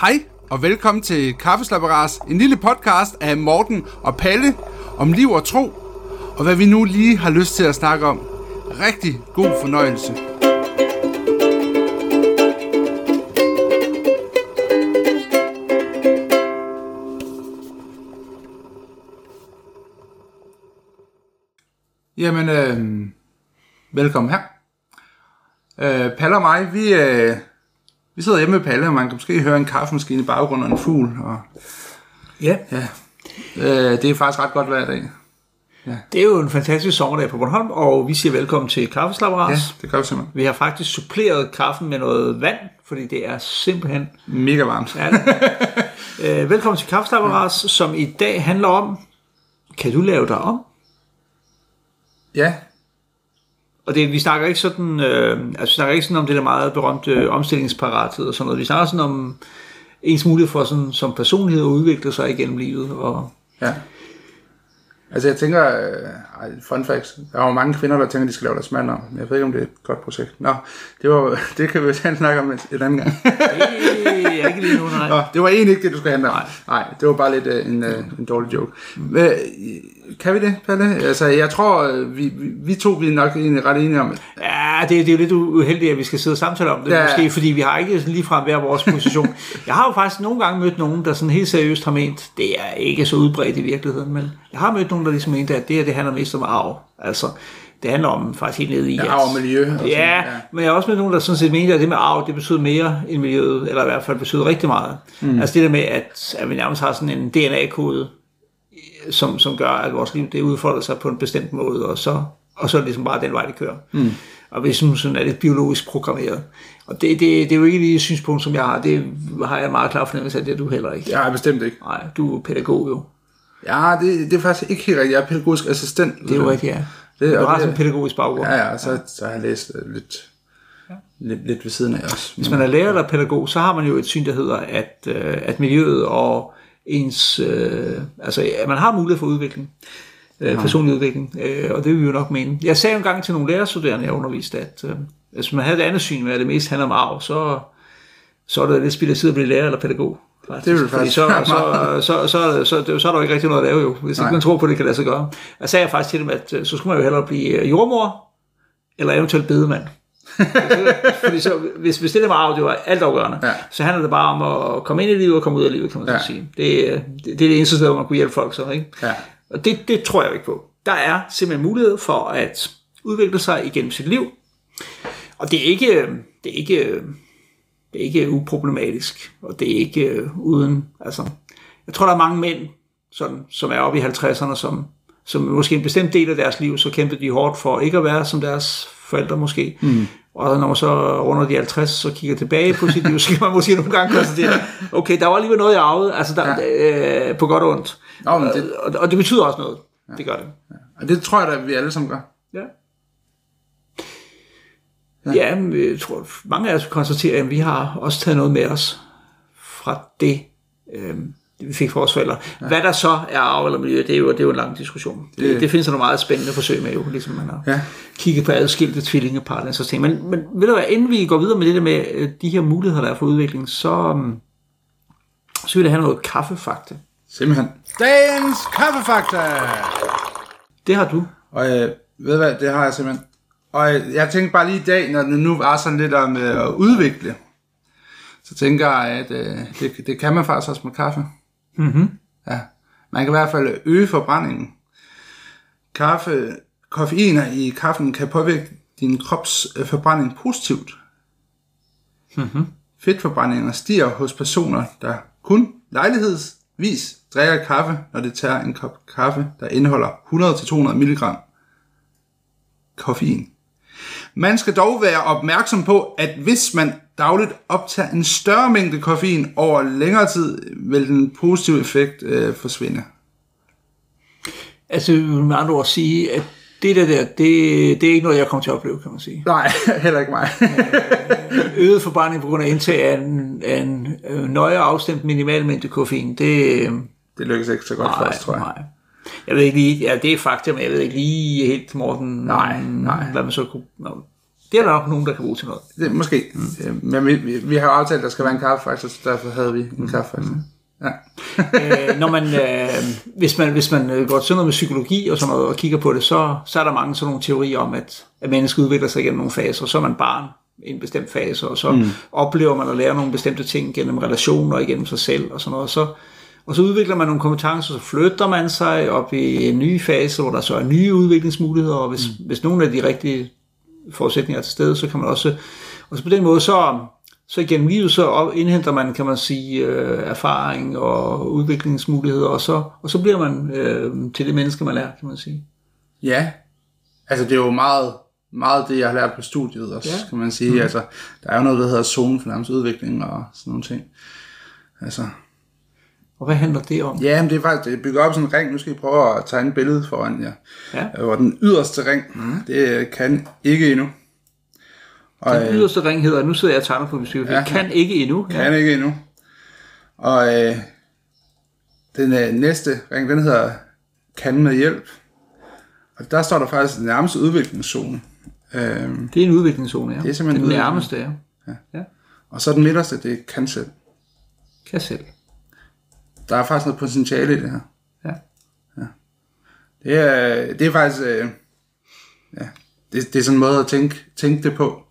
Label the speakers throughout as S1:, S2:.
S1: Hej og velkommen til Kaffeslapperas, en lille podcast af Morten og Palle om liv og tro, og hvad vi nu lige har lyst til at snakke om. Rigtig god fornøjelse. Jamen, øh, velkommen her. Øh, Palle og mig, vi, øh, vi sidder hjemme med Palle, og man kan måske høre en kaffemaskine i baggrunden og en fugl. Og,
S2: Ja,
S1: ja, øh, det er faktisk ret godt hver dag.
S2: det er jo en fantastisk sommerdag på Bornholm, og vi siger velkommen til
S1: Ja,
S2: Kaffeslapperas.
S1: det gør vi simpelthen.
S2: Vi har faktisk suppleret kaffen med noget vand, fordi det er simpelthen...
S1: Mega varmt.
S2: Ja, øh, velkommen til Kaffeslapperas, ja. som i dag handler om, kan du lave dig om?
S1: Ja,
S2: Og det, vi snakker ikke sådan, øh, altså vi snakker ikke sådan om det der meget berømte øh, omstillingsparathed og sådan noget. Vi snakker sådan om ens mulighed for sådan, som personlighed at udvikle sig igennem livet. Og,
S1: ja. Altså jeg tænker, øh, fun facts, der er jo mange kvinder, der tænker, de skal lave deres mand om. Men Jeg ved ikke, om det er et godt projekt. Nå, det, var, det kan vi jo tage snakke om et andet gang.
S2: det er ikke lige nu, nej.
S1: Nå, det var egentlig ikke det, du skulle handle om. Nej, Nej det var bare lidt uh, en, uh, en dårlig joke. Men, kan vi det, Palle? Altså, jeg tror, øh, vi, vi, to vi er nok egentlig ret enige om, at
S2: Ja, det, det er jo lidt uheldigt, at vi skal sidde og samtale om det,
S1: Ja.
S2: måske, fordi vi har ikke lige fra hver vores position. jeg har jo faktisk nogle gange mødt nogen, der sådan helt seriøst har ment, det er ikke så udbredt i virkeligheden, men jeg har mødt nogen, der ligesom mente, at det her, det handler mest om arv. Altså, det handler om faktisk helt nede i...
S1: ja, arv og miljø. Og sådan,
S2: Ja, men jeg har også mødt nogen, der sådan set mente, at det med arv, det betyder mere end miljøet, eller i hvert fald betyder rigtig meget. Mm. Altså det der med, at, at vi nærmest har sådan en DNA-kode, som, som gør, at vores liv det udfolder sig på en bestemt måde, og så, og så er det ligesom bare den vej, det kører. Mm. Og vi synes, sådan er det biologisk programmeret. Og det, det, det er jo ikke lige et synspunkt, som jeg har. Det har jeg meget klar fornemmelse af, det er du heller ikke.
S1: Ja, bestemt ikke.
S2: Nej, du er pædagog jo.
S1: Ja, det, det er faktisk ikke helt rigtigt. Jeg er pædagogisk assistent.
S2: Det er jo rigtigt, ja.
S1: Det-
S2: Du
S1: og
S2: har
S1: det-
S2: sådan en pædagogisk baggrund.
S1: Ja, ja, så, så har jeg læst øh, lidt, lidt, lidt ved siden af også.
S2: Hvis man er lærer eller pædagog, så har man jo et syn, der hedder, at, øh, at miljøet og ens, øh, altså at man har mulighed for udvikling, øh, personlig udvikling, øh, og det vil vi jo nok mene. Jeg sagde jo engang til nogle lærerstuderende, jeg underviste, at øh, hvis man havde et andet syn med, at det mest handler om arv, så, så er det lidt spild af tid at blive lærer eller pædagog. Faktisk.
S1: Det vil faktisk
S2: så, så, så, så, så, så, så, så er der jo ikke rigtig noget at lave jo, hvis ikke man tror på, det kan lade sig gøre. Jeg sagde faktisk til dem, at øh, så skulle man jo hellere blive øh, jordmor, eller eventuelt bedemand. Fordi så, hvis, hvis det der med arv, det var altafgørende,
S1: Ja.
S2: så handler det bare om at komme ind i livet og komme ud af livet, kan man
S1: Ja.
S2: sige. Det, er- det, det er det eneste sted, hvor man kunne hjælpe folk så, ikke?
S1: Ja.
S2: Og det, det tror jeg ikke på. Der er simpelthen mulighed for at udvikle sig igennem sit liv. Og det er ikke, det er ikke, det er ikke uproblematisk, og det er ikke øh, uden, altså, jeg tror, der er mange mænd, sådan, som er oppe i 50'erne, som, som måske en bestemt del af deres liv, så kæmpede de hårdt for ikke at være som deres forældre måske. Mm. Og når man så runder de 50, så kigger tilbage på sit liv, så kan man måske nogle gange konstatere, okay, der var alligevel noget, jeg arvede, altså der, ja. øh, på godt og ondt.
S1: Nå, men det,
S2: Og, og det betyder også noget. Ja. Det gør det.
S1: og det tror jeg da, vi alle sammen gør.
S2: Ja. Ja, ja men jeg tror, mange af os konstaterer, at vi har også taget noget med os fra det, øh, det vi fik fra vores forældre. Ja. Hvad der så er arv eller miljø, det er jo, det er jo en lang diskussion. Det, det, det findes der nogle meget spændende forsøg med, jo, ligesom man har
S1: Ja.
S2: kigget på adskilte tvillingepar og så ting. Men, men ved du hvad, inden vi går videre med det der med øh, de her muligheder, der er for udvikling, så, um, så vil jeg have noget kaffefakta.
S1: Simpelthen. Dagens kaffefakta!
S2: Det har du.
S1: Og øh, ved du hvad, det har jeg simpelthen. Og øh, jeg tænkte bare lige i dag, når det nu var sådan lidt om øh, at udvikle, så tænker jeg, at øh, det, det kan man faktisk også med kaffe.
S2: Mm-hmm.
S1: Ja. Man kan i hvert fald øge forbrændingen. Kaffe, koffeiner i kaffen kan påvirke din krops øh, forbrænding positivt.
S2: Mm-hmm.
S1: Fedtforbrændingen stiger hos personer, der kun lejlighedsvis drikker kaffe, når de tager en kop kaffe, der indeholder 100-200 mg koffein. Man skal dog være opmærksom på, at hvis man dagligt optager en større mængde koffein over længere tid, vil den positive effekt øh, forsvinde.
S2: Altså, med andre ord sige, at det der, der det, det er ikke noget, jeg kommer til at opleve, kan man sige.
S1: Nej, heller ikke mig.
S2: Øget forbrænding på grund af indtag af en, af en øh, nøje afstemt minimal mængde koffein, det, øh,
S1: det lykkes ikke så godt for os, tror jeg.
S2: nej. Jeg ved ikke lige, ja, det er fakta, men jeg ved ikke lige helt, Morten,
S1: Nej, nej.
S2: hvad man så kunne... Det er der nok nogen, der kan bruge til noget.
S1: Det, måske. Mm. Men vi, vi, vi har jo aftalt, at der skal være en kaffefaktor, så derfor havde vi en kaffefaktor. Mm. Ja.
S2: øh, når man, øh, hvis man, hvis man øh, går til noget med psykologi og sådan noget, og kigger på det, så, så er der mange sådan nogle teorier om, at, at mennesket udvikler sig gennem nogle faser. Så er man barn i en bestemt fase, og så mm. oplever man at lære nogle bestemte ting gennem relationer og igennem sig selv og sådan noget. Og så, og så udvikler man nogle kompetencer, så flytter man sig op i en ny fase, hvor der så er nye udviklingsmuligheder, og hvis, mm. hvis nogle af de rigtige forudsætninger er til stede, så kan man også, og så på den måde, så, så igennem livet, så indhenter man, kan man sige, øh, erfaring og udviklingsmuligheder, og så, og så bliver man øh, til det menneske, man er, kan man sige.
S1: Ja, altså det er jo meget, meget det, jeg har lært på studiet også, ja. kan man sige. Mm. Altså, der er jo noget, der hedder zone for udvikling og sådan nogle ting. Altså,
S2: og hvad handler det om?
S1: Ja, men det er faktisk det bygger op sådan en ring. Nu skal I prøve at tegne et billede foran jer. Ja. Hvor den yderste ring, mm. det kan ikke endnu.
S2: Og, den øh, yderste ring hedder, nu sidder jeg og tegner på min ja, kan ikke endnu.
S1: Kan ja. ikke endnu. Og øh, den øh, næste ring, den hedder kan med hjælp. Og der står der faktisk den nærmeste udviklingszone.
S2: Øh, det er en udviklingszone, ja.
S1: Det er simpelthen
S2: den nærmeste, ja.
S1: ja. ja. Og så den midterste, det er kan selv.
S2: Kan selv
S1: der er faktisk noget potentiale i det her.
S2: Ja.
S1: ja. Det, er, det er faktisk... Øh, ja, det, det er sådan en måde at tænke, tænke det på.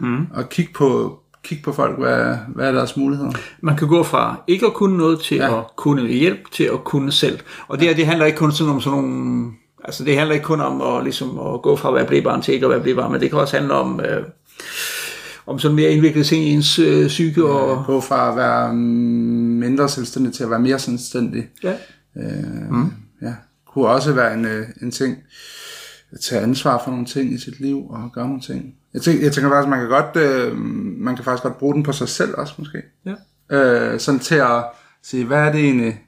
S1: Mm. Og kigge på, kigge på folk, hvad, hvad er deres muligheder.
S2: Man kan gå fra ikke at kunne noget til ja. at kunne hjælp til at kunne selv. Og det her, det handler ikke kun sådan om sådan nogle... Altså det handler ikke kun om at, ligesom, at gå fra at være blæbarn til ikke at være blæbarn, men det kan også handle om... Øh, om sådan mere indviklede ting i ens øh, psyke. Og...
S1: Gå fra at være mindre selvstændig til at være mere selvstændig.
S2: Ja.
S1: Øh, mm. ja. Kunne også være en, øh, en ting at tage ansvar for nogle ting i sit liv og gøre nogle ting. Jeg tænker, jeg tænker faktisk, man kan godt, øh, man kan faktisk godt bruge den på sig selv også måske.
S2: Ja.
S1: Øh, sådan til at sige, hvad er det egentlig,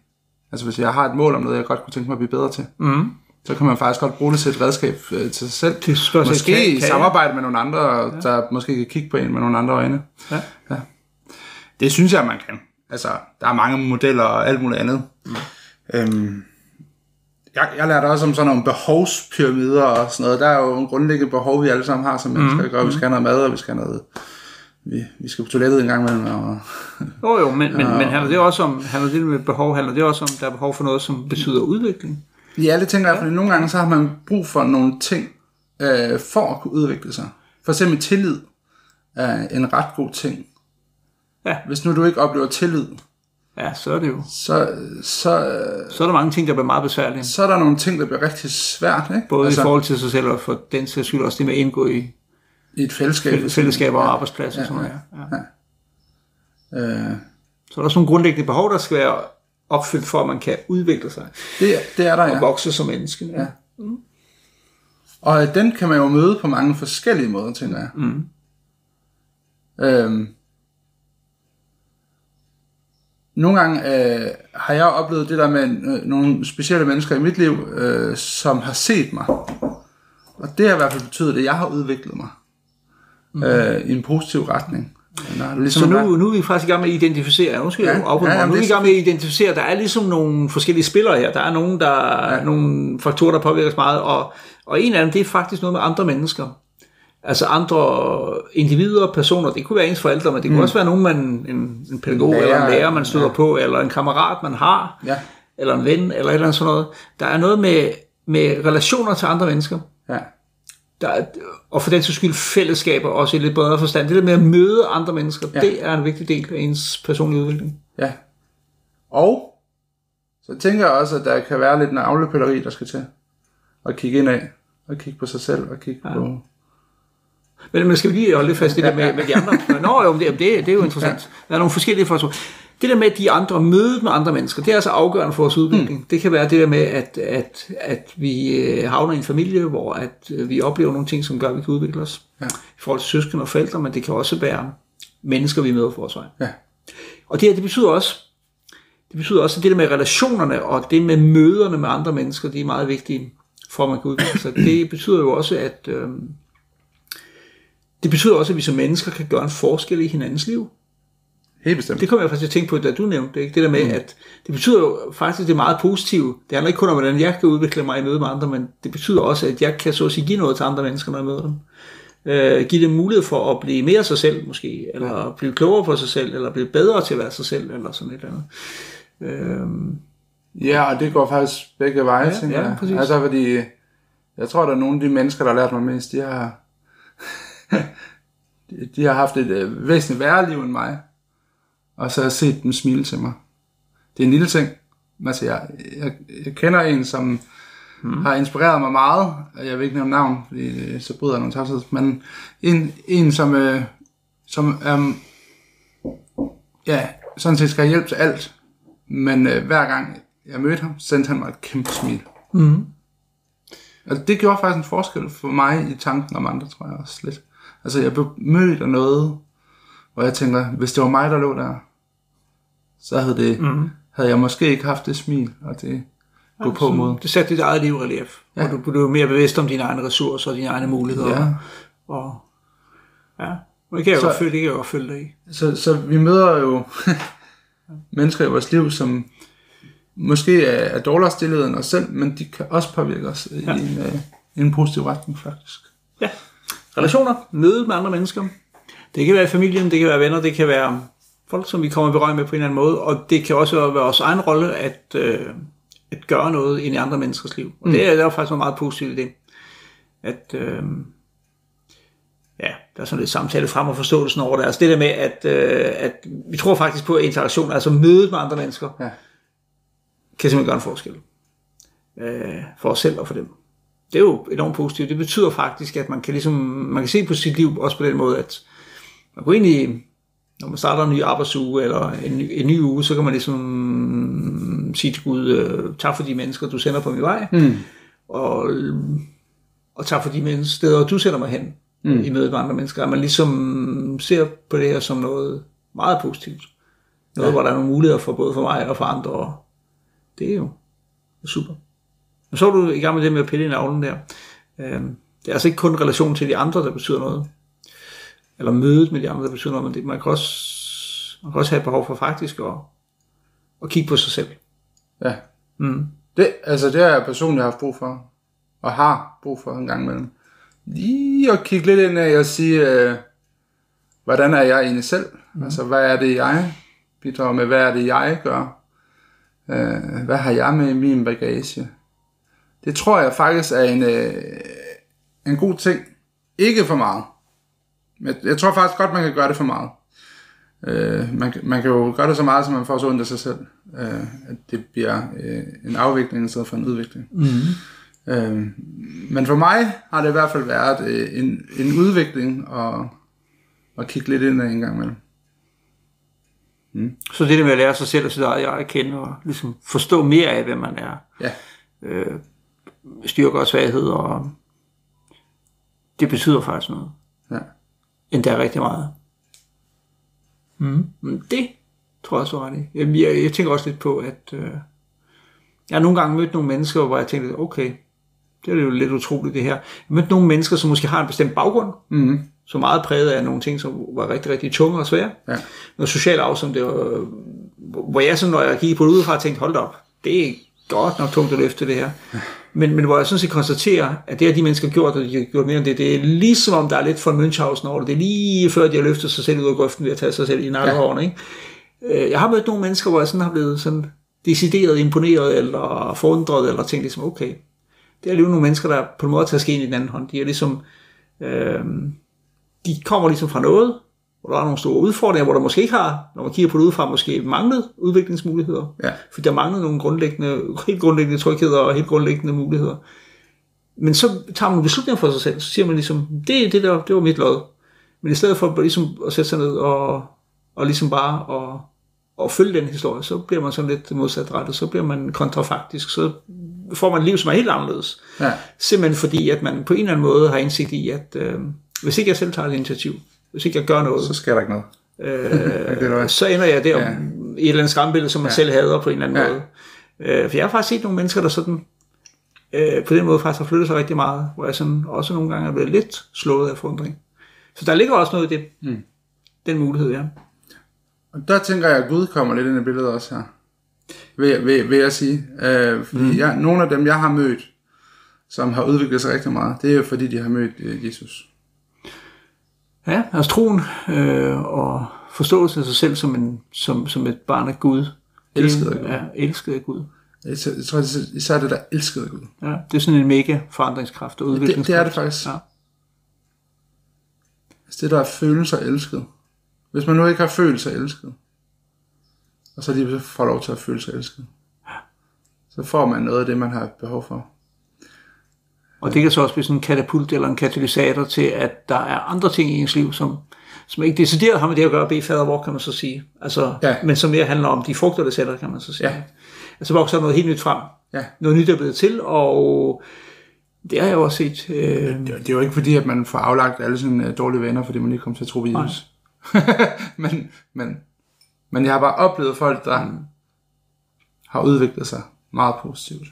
S1: altså hvis jeg har et mål om noget, jeg godt kunne tænke mig at blive bedre til.
S2: Mm
S1: så kan man faktisk godt bruge det til et redskab øh, til sig selv.
S2: Det
S1: måske kan, i samarbejde med nogle andre, ja. der måske kan kigge på en med nogle andre øjne.
S2: Ja. ja.
S1: Det synes jeg, man kan. Altså, der er mange modeller og alt muligt andet. Mm. Øhm, jeg, jeg lærte også om sådan nogle behovspyramider og sådan noget. Der er jo en grundlæggende behov, vi alle sammen har som mennesker. Mm. Gør, vi skal have noget mad, og vi skal have noget... Vi, vi skal på toilettet en gang imellem. Og,
S2: jo jo, men, men, men handler det også om, handler det med behov, handler det også om, der er behov for noget, som betyder udvikling?
S1: Ja, det tænker jeg, fordi nogle gange så har man brug for nogle ting øh, for at kunne udvikle sig. For eksempel tillid er en ret god ting.
S2: Ja.
S1: Hvis nu du ikke oplever tillid,
S2: ja, så er det jo.
S1: Så, så,
S2: så er der mange ting, der bliver meget besværlige.
S1: Så er der nogle ting, der bliver rigtig svært. Ikke?
S2: Både altså, i forhold til sig selv, og for den sags skyld også det med at indgå i,
S1: i et fællesskab.
S2: Fællesskab og ja. arbejdsplads og sådan noget. Ja.
S1: Ja. Ja. Øh.
S2: Så er der også nogle grundlæggende behov, der skal være opfyldt for, at man kan udvikle sig.
S1: Det, det er der, ja.
S2: Og vokse som menneske.
S1: Ja. Mm. Og den kan man jo møde på mange forskellige måder, tænker jeg.
S2: Mm.
S1: Øhm, nogle gange øh, har jeg oplevet det der med øh, nogle specielle mennesker i mit liv, øh, som har set mig. Og det har i hvert fald betydet, at jeg har udviklet mig mm. øh, i en positiv retning.
S2: Nå, ligesom så nu, nu er vi faktisk i gang med at identificere, nu skal ja, jeg ja, ja, nu er vi i gang med at identificere, der er ligesom nogle forskellige spillere her, der er nogle, der, ja. nogle faktorer, der påvirker meget, og, og en af dem, det er faktisk noget med andre mennesker. Altså andre individer, personer, det kunne være ens forældre, men det kunne mm. også være nogen, man, en, en pædagog lærer, eller en lærer, man støder ja. på, eller en kammerat, man har,
S1: ja.
S2: eller en ven, eller et eller andet sådan noget. Der er noget med, med relationer til andre mennesker.
S1: Ja
S2: der er, og for den så skyld fællesskaber også i lidt bedre forstand. Det der med at møde andre mennesker, ja. det er en vigtig del af ens personlige udvikling.
S1: Ja. Og så tænker jeg også, at der kan være lidt navlepilleri, der skal til. At kigge ind af, og kigge på sig selv, og kigge ja. på...
S2: Men man skal lige holde lidt fast i det med, med de andre. Nå jo, det, det, det er jo interessant. Ja. Der er nogle forskellige faktorer det der med, at de andre mødet med andre mennesker, det er altså afgørende for vores udvikling. Mm. Det kan være det der med, at, at, at vi øh, havner i en familie, hvor at øh, vi oplever nogle ting, som gør, at vi kan udvikle os.
S1: Ja.
S2: I forhold til søskende og forældre, men det kan også være mennesker, vi møder for vej.
S1: Ja.
S2: Og det her, det betyder også, det betyder også, at det der med relationerne og det med møderne med andre mennesker, det er meget vigtige for, at man kan udvikle sig. Det betyder jo også, at øh, det betyder også, at vi som mennesker kan gøre en forskel i hinandens liv.
S1: Helt bestemt.
S2: Det kommer jeg faktisk til at tænke på, da du nævnte det. Ikke? Det der med, mm. at det betyder jo faktisk, det er meget positivt. Det handler ikke kun om, hvordan jeg kan udvikle mig i møde med andre, men det betyder også, at jeg kan så at sige give noget til andre mennesker, når jeg møder dem. Øh, give dem mulighed for at blive mere sig selv, måske, eller ja. blive klogere på sig selv, eller blive bedre til at være sig selv, eller sådan et eller andet. Øh,
S1: Ja, og det går faktisk begge veje,
S2: Ja,
S1: tænker
S2: ja,
S1: jeg.
S2: præcis.
S1: Altså, fordi jeg tror, der er nogle af de mennesker, der har lært mig mest, de har, de, de har haft et øh, væsentligt værre liv end mig. Og så har jeg set dem smile til mig. Det er en lille ting. Men Altså, jeg, jeg, jeg kender en, som hmm. har inspireret mig meget. og Jeg vil ikke nævne navn, fordi øh, så bryder jeg nogle tavshed. Men en, en som, øh, som øh, ja, sådan set skal have hjælp til alt. Men øh, hver gang jeg mødte ham, sendte han mig et kæmpe smil.
S2: mm.
S1: Altså, det gjorde faktisk en forskel for mig i tanken om andre, tror jeg også lidt. Altså, jeg blev mødt af noget, hvor jeg tænker, hvis det var mig, der lå der, så havde, det, mm. havde jeg måske ikke haft det smil, og det gå på mod.
S2: Det satte dit eget liv i relief, ja. og du blev mere bevidst om dine egne ressourcer og dine egne muligheder.
S1: Ja.
S2: Og, ja, og det kan jeg
S1: Så-
S2: godt følge, det kan jeg godt følge dig i.
S1: Så, så vi møder jo mennesker i vores liv, som måske er, er dårligere stillet end os selv, men de kan også påvirke os ja. i, en, i en positiv retning, faktisk.
S2: Ja. Relationer, møde med andre mennesker. Det kan være familien, det kan være venner, det kan være folk, som vi kommer i berøring med på en eller anden måde, og det kan også være vores egen rolle at, øh, at gøre noget ind i andre menneskers liv. Og mm. det, er, der er faktisk noget meget positivt i det. At, øh, ja, der er sådan lidt samtale frem og forståelsen over det. Altså det der med, at, øh, at vi tror faktisk på, interaktion, altså mødet med andre mennesker,
S1: Ja.
S2: kan simpelthen gøre en forskel. Øh, for os selv og for dem. Det er jo enormt positivt. Det betyder faktisk, at man kan, ligesom, man kan se på sit liv også på den måde, at man ind i, når man starter en ny arbejdsuge eller en, ny- en ny uge, så kan man ligesom sige til Gud, øh, tak for de mennesker, du sender på min vej,
S1: Mm.
S2: og, og tak for de mennesker, steder, du sender mig hen mm. i mødet med andre mennesker. At man ligesom ser på det her som noget meget positivt. Noget, ja. hvor der er nogle muligheder for både for mig og for andre. Og det er jo super. Og så er du i gang med det med at pille i navlen der. Øhm, Det er altså ikke kun relation til de andre, der betyder noget. Eller mødet med de andre, der betyder noget. Men det, man, kan også, man kan også have et behov for faktisk at, at kigge på sig selv.
S1: Ja.
S2: Mm.
S1: Det, altså, det har jeg personligt haft brug for, og har brug for en gang imellem. Lige at kigge lidt ind af og sige, øh, hvordan er jeg egentlig selv? Mm. Altså, hvad er det, jeg bidrager med? Hvad er det, jeg gør? Øh, hvad har jeg med i min bagage? Det tror jeg faktisk er en, øh, en god ting. Ikke for meget. Men jeg, jeg tror faktisk godt, man kan gøre det for meget. Øh, man, kan- man kan jo gøre det så meget, så man får så ondt af sig selv. Øh, at det bliver øh, en afvikling i stedet for en udvikling. Mm-hmm. Øh, men for mig har det i hvert fald været øh, en, en udvikling og, og kigge lidt ind en gang imellem.
S2: Så det der med at lære sig selv og sit eget jeg at kende, og ligesom forstå mere af, hvem man er.
S1: Ja,
S2: Øh, styrker og svagheder, og det betyder faktisk noget. Endda rigtig meget. Mm. Men det tror jeg også var i. Jamen, Jeg, jeg tænker også lidt på, at øh, jeg har nogle gange mødt nogle mennesker, hvor jeg tænkte, okay, det er jo lidt utroligt det her. Jeg har mødt nogle mennesker, som måske har en bestemt baggrund,
S1: Mm-hmm.
S2: så meget præget af nogle ting, som var rigtig, rigtig tunge og svære.
S1: Ja.
S2: Noget socialt det var, hvor jeg sådan, når jeg kiggede på det udefra, tænkte, hold da op, det er godt nok tungt at løfte det her. Men, men hvor jeg sådan set konstaterer, at det har de mennesker gjort, og de har gjort mere end det, det er ligesom om, der er lidt von Münchhausen over det. Det er lige før, de har løftet sig selv ud af grøften ved at tage sig selv i nakkehårene. Ikke? Øh, Jeg har mødt nogle mennesker, hvor jeg sådan har blevet sådan decideret imponeret, eller forundret, eller tænkt ligesom, okay, det er alligevel nogle mennesker, der på en måde tager skeen i den anden hånd. De er ligesom, øh, de kommer ligesom fra noget, hvor der er nogle store udfordringer, hvor der måske ikke har, når man kigger på det udefra, måske manglet udviklingsmuligheder.
S1: Ja.
S2: For der mangler nogle grundlæggende, helt grundlæggende trygheder og helt grundlæggende muligheder. Men så tager man beslutninger for sig selv, så siger man ligesom, det, det, der, det var mit lod. Men i stedet for ligesom at sætte sig ned og, og ligesom bare at, at følge den historie, så bliver man sådan lidt modsatrettet, så bliver man kontrafaktisk, så får man et liv, som er helt anderledes.
S1: Ja.
S2: Simpelthen fordi, at man på en eller anden måde har indsigt i, at øh, hvis ikke jeg selv tager et initiativ, hvis ikke jeg gør noget,
S1: Så sker der ikke noget.
S2: øh,
S1: det er
S2: så ender jeg der Ja. i et eller andet skræmmebillede, som man ja. selv hader på en eller anden
S1: Ja.
S2: ja. måde. Øh, for jeg har faktisk set nogle mennesker, der sådan, øh, på den måde faktisk har flyttet sig rigtig meget, hvor jeg sådan også nogle gange er blevet lidt slået af forundring. Så der ligger også noget i det. Mm. Den mulighed, ja.
S1: Og der tænker jeg, at Gud kommer lidt ind i billedet også her. Vil, vil, vil jeg sige. Øh, fordi mm. jeg, nogle af dem, jeg har mødt, som har udviklet sig rigtig meget, det er jo fordi, de har mødt øh, Jesus.
S2: Ja, altså troen øh, og forståelsen af sig selv som, en, som, som et barn af Gud.
S1: Elsket af Gud.
S2: Ja, elsket af Gud.
S1: Jeg tror- det- især det der elskede Gud.
S2: Ja, det er sådan en mega forandringskraft og
S1: det-
S2: udviklingskraft.
S1: det er det faktisk.
S2: Ja.
S1: Altså det der er følelser elsket. Hvis man nu ikke har følt sig elsket, og så lige får lov til at føle sig elsket, så får man noget af det, man har behov for.
S2: Og det kan så også blive sådan en katapult eller en katalysator til, at der er andre ting i ens liv, som, som ikke decideret har med det at gøre, bede fader, hvor kan man så sige. Altså,
S1: Ja.
S2: Men som mere handler om de frugter, det sætter, kan man så sige.
S1: Ja.
S2: Altså vokser noget helt nyt frem.
S1: Ja.
S2: Noget nyt er blevet til, og det har jeg også set. Øh,
S1: Det det er jo ikke fordi, at man får aflagt alle sine øh, dårlige venner, fordi man ikke kommer til at tro på Jesus. men, men, men jeg har bare oplevet folk, der mm. har udviklet sig meget positivt.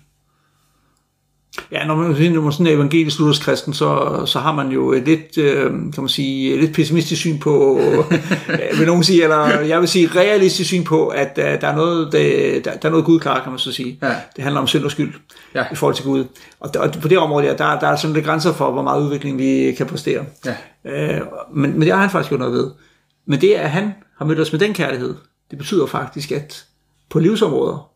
S2: Ja, når man, når man sådan er evangelisk luthersk kristen, så, så har man jo et lidt, øh, kan man sige, et lidt pessimistisk syn på, vil nogen sige, eller jeg vil sige realistisk syn på, at øh, der er noget, der, der, der er noget Gud klar, kan man så sige.
S1: Ja.
S2: Det handler om synd og skyld
S1: Ja.
S2: i forhold til Gud. Og, der, og på det område, der, der, der er sådan lidt grænser for, hvor meget udvikling vi kan præstere.
S1: Ja.
S2: Øh, men, men det har han faktisk gjort noget ved. Men det, at han har mødt os med den kærlighed, det betyder faktisk, at på livsområder,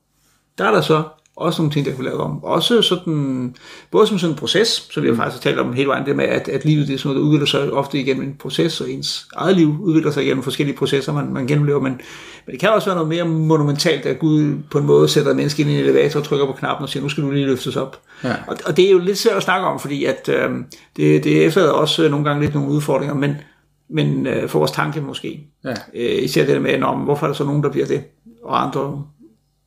S2: der er der så også nogle ting, der kan blive lavet om. Også sådan, både som sådan en proces, som vi har faktisk har talt om hele vejen, det med, at, at livet det er sådan noget, der udvikler sig ofte igennem en proces, og ens eget liv udvikler sig igennem forskellige processer, man, man gennemlever, men, men det kan også være noget mere monumentalt, at Gud på en måde sætter et menneske ind i en elevator og trykker på knappen og siger, nu skal du lige løftes op.
S1: Ja.
S2: Og, og det er jo lidt svært at snakke om, fordi at, øh, det, det efterlader også øh, nogle gange lidt nogle udfordringer, men, men øh, for vores tanke måske.
S1: Ja.
S2: Øh, især det der med, om, hvorfor er der så nogen, der bliver det, og andre,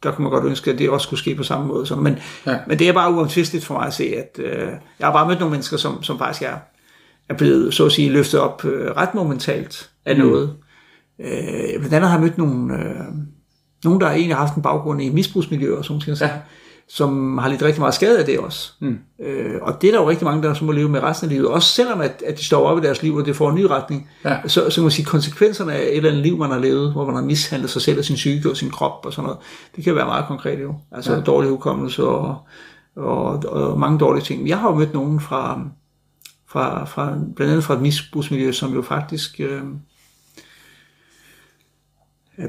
S2: der kunne man godt ønske, at det også skulle ske på samme måde. Sådan. Men,
S1: Ja.
S2: men det er bare uomtvisteligt for mig at se, at øh, jeg har bare mødt nogle mennesker, som, som faktisk er, er blevet, så at sige, løftet op øh, ret momentalt af mm. noget. Øh, blandt andet har jeg mødt nogle, øh, nogen, der egentlig har haft en baggrund i misbrugsmiljøer og sådan noget,
S1: Ja.
S2: Som har lidt rigtig meget skade af det også.
S1: Mm.
S2: Øh, og det er der jo rigtig mange, der så må leve med resten af livet. Også selvom, at, at de står op i deres liv, og det får en ny retning.
S1: Ja.
S2: Så, så kan man sige, konsekvenserne af et eller andet liv, man har levet, hvor man har mishandlet sig selv og sin psyke og sin krop og sådan noget, det kan være meget konkret jo. Altså
S1: Ja.
S2: dårlig hukommelse og, og, og, mange dårlige ting. Jeg har jo mødt nogen fra, fra, fra blandt andet fra et misbrugsmiljø, som jo faktisk øh,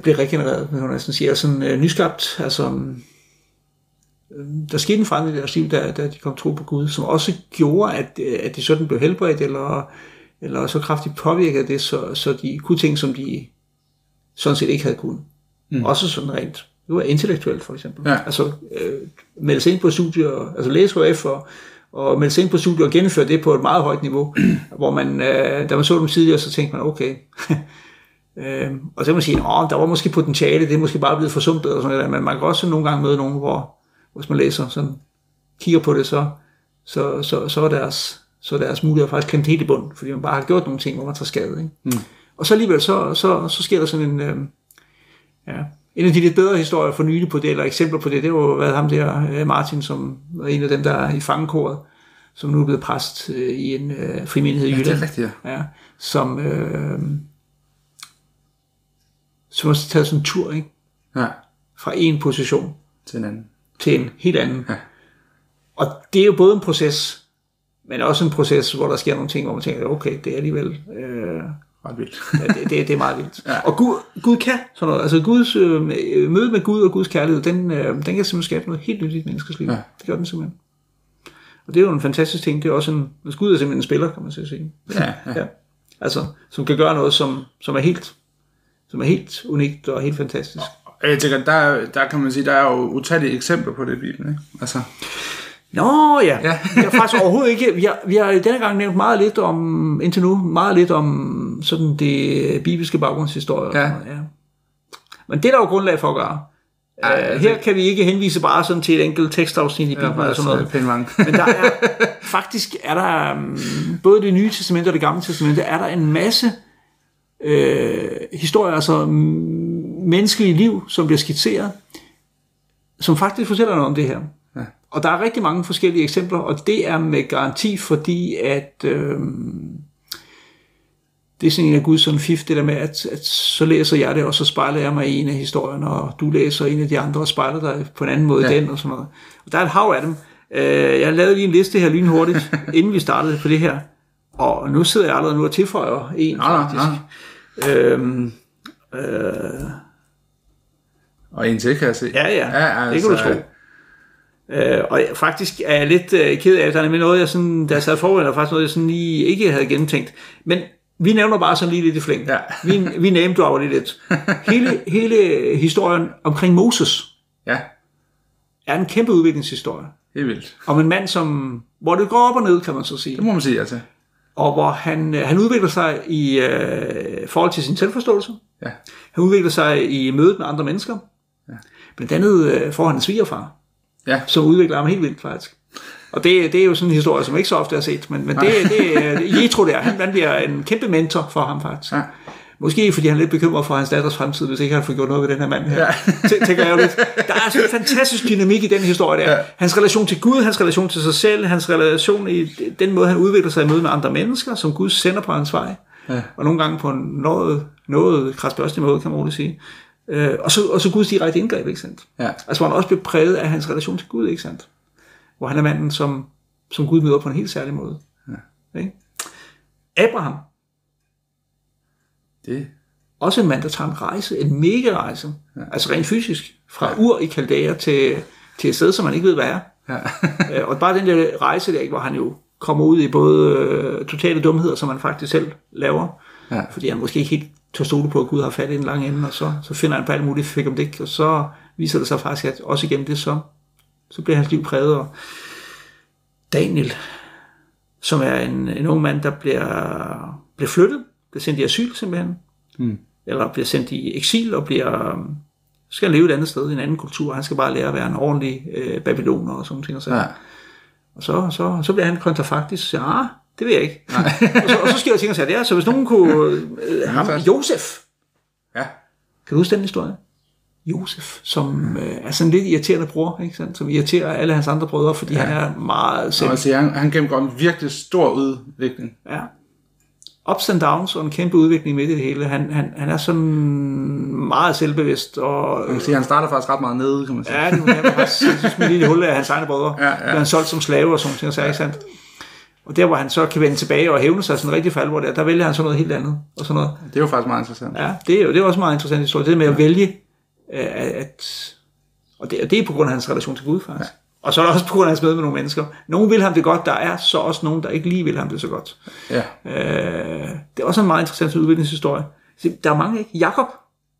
S2: blev regenereret, vil man næsten sige, og sådan øh, nyskabt, altså der skete en forandring i deres liv, da, da de kom tro på Gud, som også gjorde, at, øh, at de sådan blev helbredt, eller, eller så kraftigt påvirket af det, så, så de kunne ting, som de sådan set ikke havde kunnet. Mm. Også sådan rent, det var intellektuelt for eksempel.
S1: Ja.
S2: Altså øh, melde sig ind på studier, altså læse HF og, og melde sig ind på studier og gennemføre det på et meget højt niveau, hvor man, øh, da man så dem tidligere, så tænkte man, okay, Øhm, og så kan man sige, at der var måske potentiale, det er måske bare blevet forsumpet, og sådan noget, men man kan også nogle gange møde nogen, hvor hvis man læser, sådan, kigger på det, så, så, så, så er deres, så er deres muligheder faktisk klemt helt i bund, fordi man bare har gjort nogle ting, hvor man tager skade. Ikke? Mm. Og så alligevel, så, så, så sker der sådan en, øh, ja, en af de lidt bedre historier for nylig på det, eller eksempler på det, det var været ham der, øh, Martin, som var en af dem, der er i fangekoret, som nu er blevet præst øh, i en øh, frimenighed i
S1: Ja, det
S2: Jylland
S1: er rigtigt, ja.
S2: ja, som, øh, som også taget sådan en tur, ikke?
S1: Ja,
S2: fra en position
S1: til en anden.
S2: Til en helt anden.
S1: Ja.
S2: Og det er jo både en proces, men også en proces, hvor der sker nogle ting, hvor man tænker, okay, det er alligevel, øh,
S1: Ret vildt.
S2: ja, det, det, det er meget vildt.
S1: Ja.
S2: Og Gud, Gud kan sådan noget. Altså Guds øh, møde med Gud og Guds kærlighed, den, øh, den kan simpelthen skabe noget helt nyt i et menneskes liv.
S1: Ja.
S2: Det gør den simpelthen. Og det er jo en fantastisk ting. Det er også en, altså Gud er simpelthen en spiller, kan man så sige.
S1: Ja, ja.
S2: Ja. Altså, som kan gøre noget, som, som er helt som er helt unikt og helt fantastisk.
S1: Og Jeg tænker, der, er- der kan man sige, der er jo utallige eksempler på det i Bibelen, ikke? Altså,
S2: Nå ja,
S1: Ja.
S2: jeg har faktisk overhovedet ikke, vi har, vi har denne gang nævnt meget lidt om, indtil nu, meget lidt om sådan det bibelske baggrundshistorie.
S1: Ja.
S2: ja. Men det er der jo grundlag for at gøre.
S1: Ja,
S2: Ja,
S1: det-
S2: her kan vi ikke henvise bare sådan til et enkelt tekstafsnit i Bibelen eller sådan noget. Men der er, faktisk er der, um, både det nye testamente og det gamle testamente, er der en masse øh, historier, altså mm, menneskelige liv, som bliver skitseret, som faktisk fortæller noget om det her.
S1: Ja.
S2: Og der er rigtig mange forskellige eksempler, og det er med garanti, fordi at øh, det er sådan en af Guds sådan fif, det der med, at, at så læser jeg det, og så spejler jeg mig i en af historierne, og du læser en af de andre, og spejler dig på en anden måde
S1: Ja.
S2: ja. den, og sådan noget. Og der er et hav af dem. Øh, jeg lavede lige en liste her lynhurtigt, inden vi startede på det her. Og nu sidder jeg allerede nu og tilføjer en,
S1: nej,
S2: faktisk.
S1: nej.
S2: Øhm, øh,
S1: Og en til, kan jeg se.
S2: ja, ja,
S1: ja
S2: det kan du tro. Øh, og jeg- faktisk er jeg lidt øh, ked af, at der er nemlig noget, jeg sådan, da jeg sad foran, der faktisk noget, jeg sådan lige ikke havde gennemtænkt. Men vi nævner bare sådan lige lidt i flæng.
S1: Ja.
S2: vi, vi name dropper lige lidt. Hele, hele historien omkring Moses
S1: Ja,
S2: er en kæmpe udviklingshistorie.
S1: helt vildt.
S2: Om en mand, som, hvor det går op og ned, kan man så sige.
S1: Det må man sige, altså.
S2: Og hvor han, øh, han udvikler sig i øh, forhold til sin selvforståelse.
S1: Ja.
S2: Han udvikler sig i mødet med andre mennesker. Blandt andet øh, får han en svigerfar,
S1: Ja,
S2: som udvikler ham helt vildt faktisk. Og det, det er jo sådan en historie, som ikke så ofte har set, men, men det, det er Jetro der, han, han bliver en kæmpe mentor for ham faktisk.
S1: Ja.
S2: Måske fordi han er lidt bekymret for hans datters fremtid, hvis ikke han får gjort noget ved den her mand her. Ja. Tænker jeg jo lidt. Der er sådan en fantastisk dynamik i den historie der.
S1: Ja.
S2: Hans relation til Gud, hans relation til sig selv, hans relation i den måde, han udvikler sig i møde med andre mennesker, som Gud sender på hans vej.
S1: Ja.
S2: Og nogle gange på en noget, noget krasbørstig måde, kan man roligt sige. Øh, og, så, og så Guds direkte indgreb, ikke sandt?
S1: ja,
S2: Altså hvor han også bliver præget af hans relation til Gud, ikke sandt? Hvor han er manden, som, som Gud møder på en helt særlig måde. Ja. Ikke? Abraham,
S1: det,
S2: også en mand, der tager en rejse, en mega rejse, ja. altså rent fysisk, fra ja. Ur i Kaldæa til, til et sted, som man ikke ved, hvad er.
S1: ja,
S2: Øh, og bare den der rejse der, ikke, hvor han jo kommer ud i både øh, totale dumheder, som han faktisk selv laver,
S1: Ja.
S2: fordi han måske ikke helt tør stole på, at Gud har fat i den lange ende, og så, så finder han på alle mulige fik om det, og så viser det sig faktisk, at også igennem det, så, så bliver hans liv præget. Og Daniel, som er en, en ung mand, der bliver, bliver flyttet, bliver sendt i asyl simpelthen,
S1: Mm.
S2: eller bliver sendt i eksil og bliver skal leve et andet sted, i en anden kultur. Han skal bare lære at være en ordentlig øh, babyloner og sådan ting. Og, så.
S1: ja,
S2: og så, så, så bliver han kontrafaktisk ah, det ved jeg ikke. og, så, og så sker der ting og sager der. Så hvis nogen kunne... Øh, ham. Josef,
S1: ja,
S2: kan du huske den historie? Josef, som øh, er sådan lidt irriterende bror, ikke sandt? som irriterer alle hans andre brødre, fordi ja. han er meget selv...
S1: altså, han, han gennemgår en virkelig stor udvikling.
S2: Ja. Ups and downs og en kæmpe udvikling midt i det hele. Han, han, han er sådan meget selvbevidst og
S1: Man kan sige, han starter faktisk ret meget nede, kan man sige.
S2: Ja, det jeg faktisk smidt i det hul af hans egne brødre.
S1: Ja, ja.
S2: Han solgt som slave og sådan noget, så er ikke sandt. Og der, hvor han så kan vende tilbage og hævne sig sådan rigtig for alvor der, der vælger han så noget helt andet. Og sådan noget.
S1: Det er jo faktisk meget interessant.
S2: Ja, det er jo det er også meget interessant historie. Det med at vælge, øh, at, og det, og det er på grund af hans relation til Gud faktisk. Ja. Og så er det også på grund af hans møde med nogle mennesker. Nogle vil ham det godt, der er så også nogen, der ikke lige vil ham det så godt.
S1: Ja,
S2: Øh, det er også en meget interessant udviklingshistorie. Der er mange, ikke? Jakob,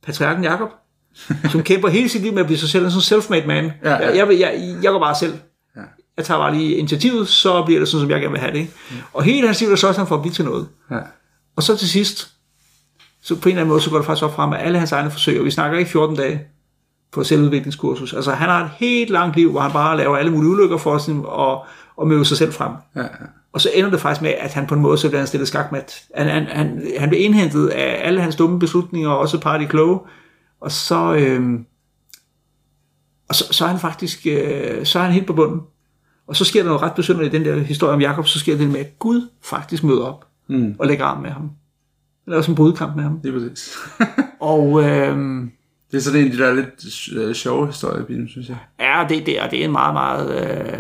S2: patriarken Jakob, som kæmper hele sit liv med at blive sig selv en sådan self-made man.
S1: Ja, ja.
S2: Jeg, jeg, jeg, jeg går bare selv. Jeg tager bare lige initiativet, så bliver det sådan, som jeg gerne vil have det. Ikke? Og hele hans liv er så også han for at blive til noget.
S1: ja,
S2: Og så til sidst, så på en eller anden måde, så går det faktisk op frem, at alle hans egne forsøg, og vi snakker ikke 14 dage på selvudviklingskursus. Altså han har et helt langt liv, hvor han bare laver alle mulige ulykker for os, og, og møder sig selv frem.
S1: ja, ja.
S2: Og så ender det faktisk med, at han på en måde så bliver han stillet skakmat. Han, han, han, han bliver indhentet af alle hans dumme beslutninger, og også party kloge. Og så, øhm, og så, så er han faktisk øh, så er han helt på bunden. Og så sker der noget ret besynderligt i den der historie om Jakob, så sker det med, at Gud faktisk møder op
S1: Mm.
S2: og lægger arm med ham. Laver sådan en brudkamp med ham.
S1: Det er præcis.
S2: Og øhm,
S1: det er sådan en af de der lidt øh, sjove historier i Bibelen, synes jeg.
S2: Ja, det, det, og det er en meget, meget... Øh,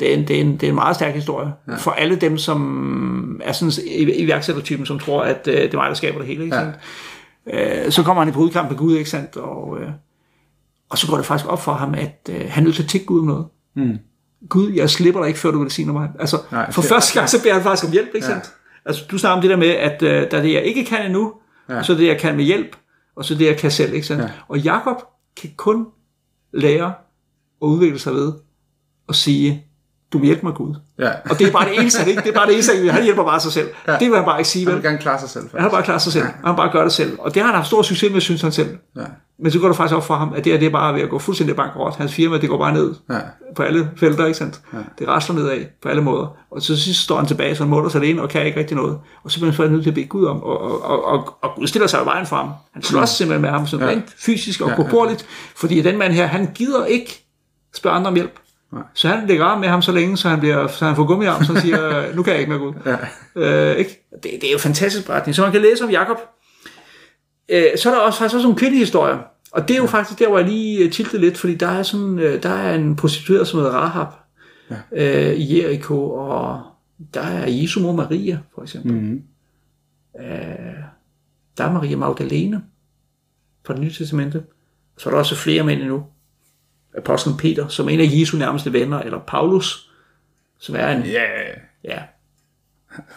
S2: det, er en, det, er en, det er en meget stærk historie. Ja. For alle dem, som er sådan i- iværksættertypen, som tror, at øh, det er mig, der skaber det hele. Ikke
S1: Ja.
S2: sandt? Øh, så kommer han i brudkamp med Gud, ikke sandt? Og, øh, og så går det faktisk op for ham, at øh, han er nødt til at tikke Gud om noget.
S1: Mm.
S2: Gud, jeg slipper dig ikke, før du velsigner mig. Altså,
S1: Nej,
S2: for første gang, så beder han faktisk om hjælp, ikke
S1: Ja.
S2: sandt? Altså, du snakker om det der med, at øh, der er det, jeg ikke kan endnu,
S1: Ja.
S2: og så er det, jeg kan med hjælp, og så det, jeg kan selv, ikke sandt?
S1: Ja.
S2: Og Jakob kan kun lære at udvikle sig ved at sige, du vil hjælpe mig, Gud.
S1: Ja.
S2: Og det er bare det eneste, han ikke, det er bare det eneste, han, han hjælper bare sig selv.
S1: Ja.
S2: Ja. Det vil han bare ikke sige,
S1: Han
S2: vel?
S1: vil gerne klare sig selv.
S2: Han har bare klaret sig selv. Han har bare gør det selv. Og det har han haft stor succes med, synes han selv.
S1: Ja.
S2: Men så går det faktisk op for ham, at det, her, det er bare ved at gå fuldstændig bankerot. Hans firma, det går bare ned
S1: Ja.
S2: på alle felter, ikke sandt? Ja. Det rasler nedad på alle måder. Og så sidst står han tilbage, så han måler sig alene og kan ikke rigtig noget. Og så bliver han nødt til at bede Gud om, og, og, og, og, og Gud stiller sig vejen for ham. Han slås simpelthen med ham, sådan
S1: Ja.
S2: ja. rent fysisk og
S1: Ja,
S2: ja,
S1: ja.
S2: fordi den mand her, han gider ikke spørge andre om hjælp.
S1: Nej.
S2: Så han lægger arm med ham så længe, så han, bliver, så han får gummiarm, så han siger, nu kan jeg ikke mere Gud.
S1: Ja.
S2: Øh, ikke? Det, det er jo en fantastisk beretning. Så man kan læse om Jakob. Øh, så er der også, faktisk også nogle kvindehistorier. Og det er jo ja. faktisk der, hvor jeg lige øh, tiltede lidt, fordi der er, sådan, øh, der er en prostitueret, som hedder Rahab ja. øh, i Jericho, og Der er Jesu mor Maria, for eksempel.
S1: Mm.
S2: Der er Maria Magdalene fra det nye testamente. Så er der også flere mænd endnu. Apostlen Peter, som er en af Jesu nærmeste venner, eller Paulus, som er en...
S1: Ja,
S2: Ja,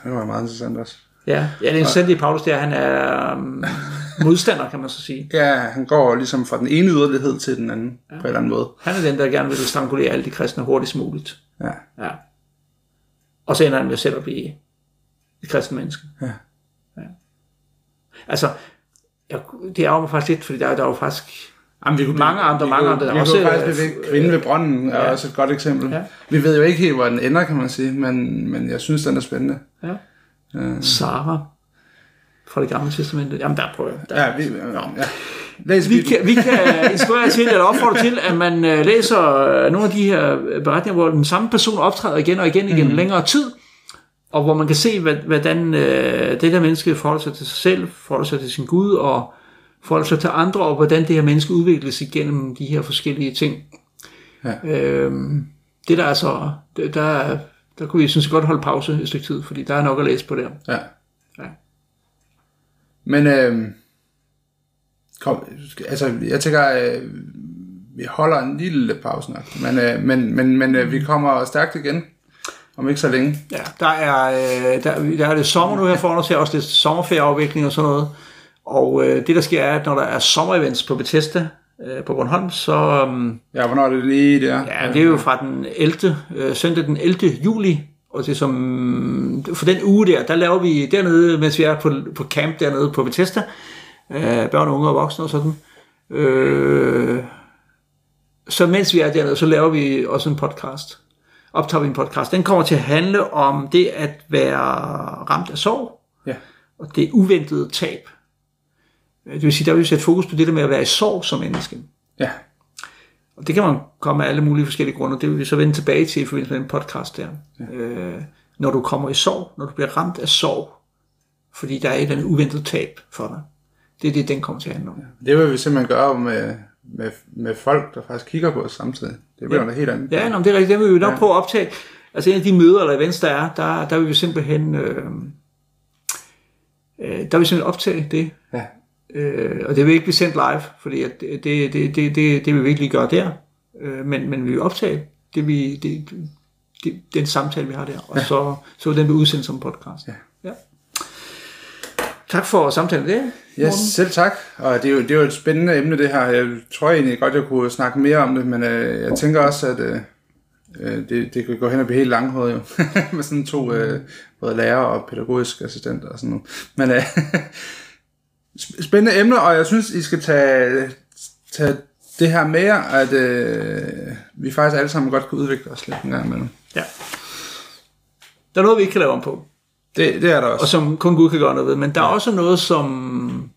S1: det var meget interessant også.
S2: ja, ja det er interessant i Paulus, det er, at han er um, modstander, kan man så sige.
S1: Ja, han går ligesom fra den ene yderlighed til den anden, ja. på en eller anden måde.
S2: Han er den, der gerne vil strangulere alle de kristne hurtigst muligt.
S1: Ja.
S2: Ja. Og så ender han med selv at blive et kristen menneske.
S1: Ja.
S2: ja. Altså, jeg, det er jo faktisk lidt, fordi der, er- der er jo faktisk
S1: Jamen, vi kunne,
S2: Mange andre,
S1: vi
S2: mange andre.
S1: Vi
S2: Også,
S1: kunne faktisk
S2: øh,
S1: bevæge Kvinden ved brønden er
S2: ja.
S1: også et godt eksempel.
S2: Ja.
S1: Vi ved jo ikke helt, hvor den ender, kan man sige, men, men jeg synes, den er spændende.
S2: ja. Sarah fra det gamle testamente. Jamen, der prøver jeg. Der.
S1: Ja, vi, ja. Læs
S2: Vi kan, vi kan inspirere til, eller opfordre til, at man øh, læser øh, nogle af de her beretninger, hvor den samme person optræder igen og igen igennem mm. længere tid, og hvor man kan se, hvordan øh, det der menneske forholder sig til sig selv, forholder sig til sin Gud, og forholder sig til andre, og hvordan det her menneske udvikles igennem de her forskellige ting.
S1: Ja.
S2: Øhm, det der er så, der, er- der kunne vi synes godt holde pause et stykke tid, fordi der er nok at læse på der.
S1: Ja.
S2: Ja.
S1: Men øh, kom, altså, jeg tænker, øh, vi holder en lille pause nok, men, øh, men, men, men øh, vi kommer stærkt igen, om ikke så længe.
S2: Ja, der er, øh, der, der er det sommer nu her foran os, her er også lidt sommerferieafvikling og sådan noget. Og øh, det der sker er, at når der er sommerevents på Bethesda øh, på Bornholm, så um,
S1: Ja, hvornår er det lige der?
S2: ja, det er jo fra den 11. Øh, søndag den 11. juli, og det er som, for den uge der, der laver vi dernede, mens vi er på, på camp dernede på Bethesda, øh, børn, unge og voksne og sådan, øh, så mens vi er dernede, så laver vi også en podcast. Optager vi en podcast. Den kommer til at handle om det at være ramt af sorg,
S1: Ja.
S2: og det uventede tab. Øh, Det vil sige, der vil vi sætte fokus på det der med at være i sorg som menneske.
S1: Ja.
S2: Og det kan man komme af alle mulige forskellige grunde. Det vil vi så vende tilbage til i forbindelse med den podcast der. Ja. Øh, når du kommer i sorg, når du bliver ramt af sorg, fordi der er et eller andet uventet tab for dig. Det er det, den kommer til at handle om.
S1: Det vil vi simpelthen gøre med, med, med folk, der faktisk kigger på os samtidig. Det bliver ja. noget helt andet.
S2: Ja, nå, det er rigtigt. Det vil vi nok ja. prøve at optage. Altså en af de møder eller events, der er, der, der vil vi simpelthen... Øh, øh, der vil vi simpelthen optage det.
S1: Ja.
S2: Øh, og det vil ikke blive sendt live, fordi at det, det, det, det, det, det vil vi ikke lige gøre der. Øh, men, men vi vil optage det, vi, det, det, den samtale, vi har der. Og ja. så, så vil den blive udsendt som podcast.
S1: Ja.
S2: ja. Tak for samtalen der.
S1: Ja, selv tak. Og det er, jo, det er jo et spændende emne, det her. Jeg tror egentlig godt, jeg kunne snakke mere om det, men øh, jeg tænker også, at øh, øh, det, det kan gå hen og blive helt langhåret jo. med sådan to øh, både lærer og pædagogisk assistent og sådan noget. Men øh, spændende emne, og jeg synes, I skal tage, tage det her med jer, at øh, vi faktisk alle sammen godt kan udvikle os lidt en gang imellem.
S2: Ja. Der er noget, vi ikke kan lave om på.
S1: Det, det er der også.
S2: og som kun Gud kan gøre noget ved. Men der er også noget, som,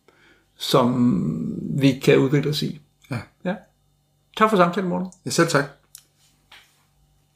S2: som vi kan udvikle os i.
S1: Ja.
S2: ja. Tak for samtalen, Morten.
S1: Ja, selv tak.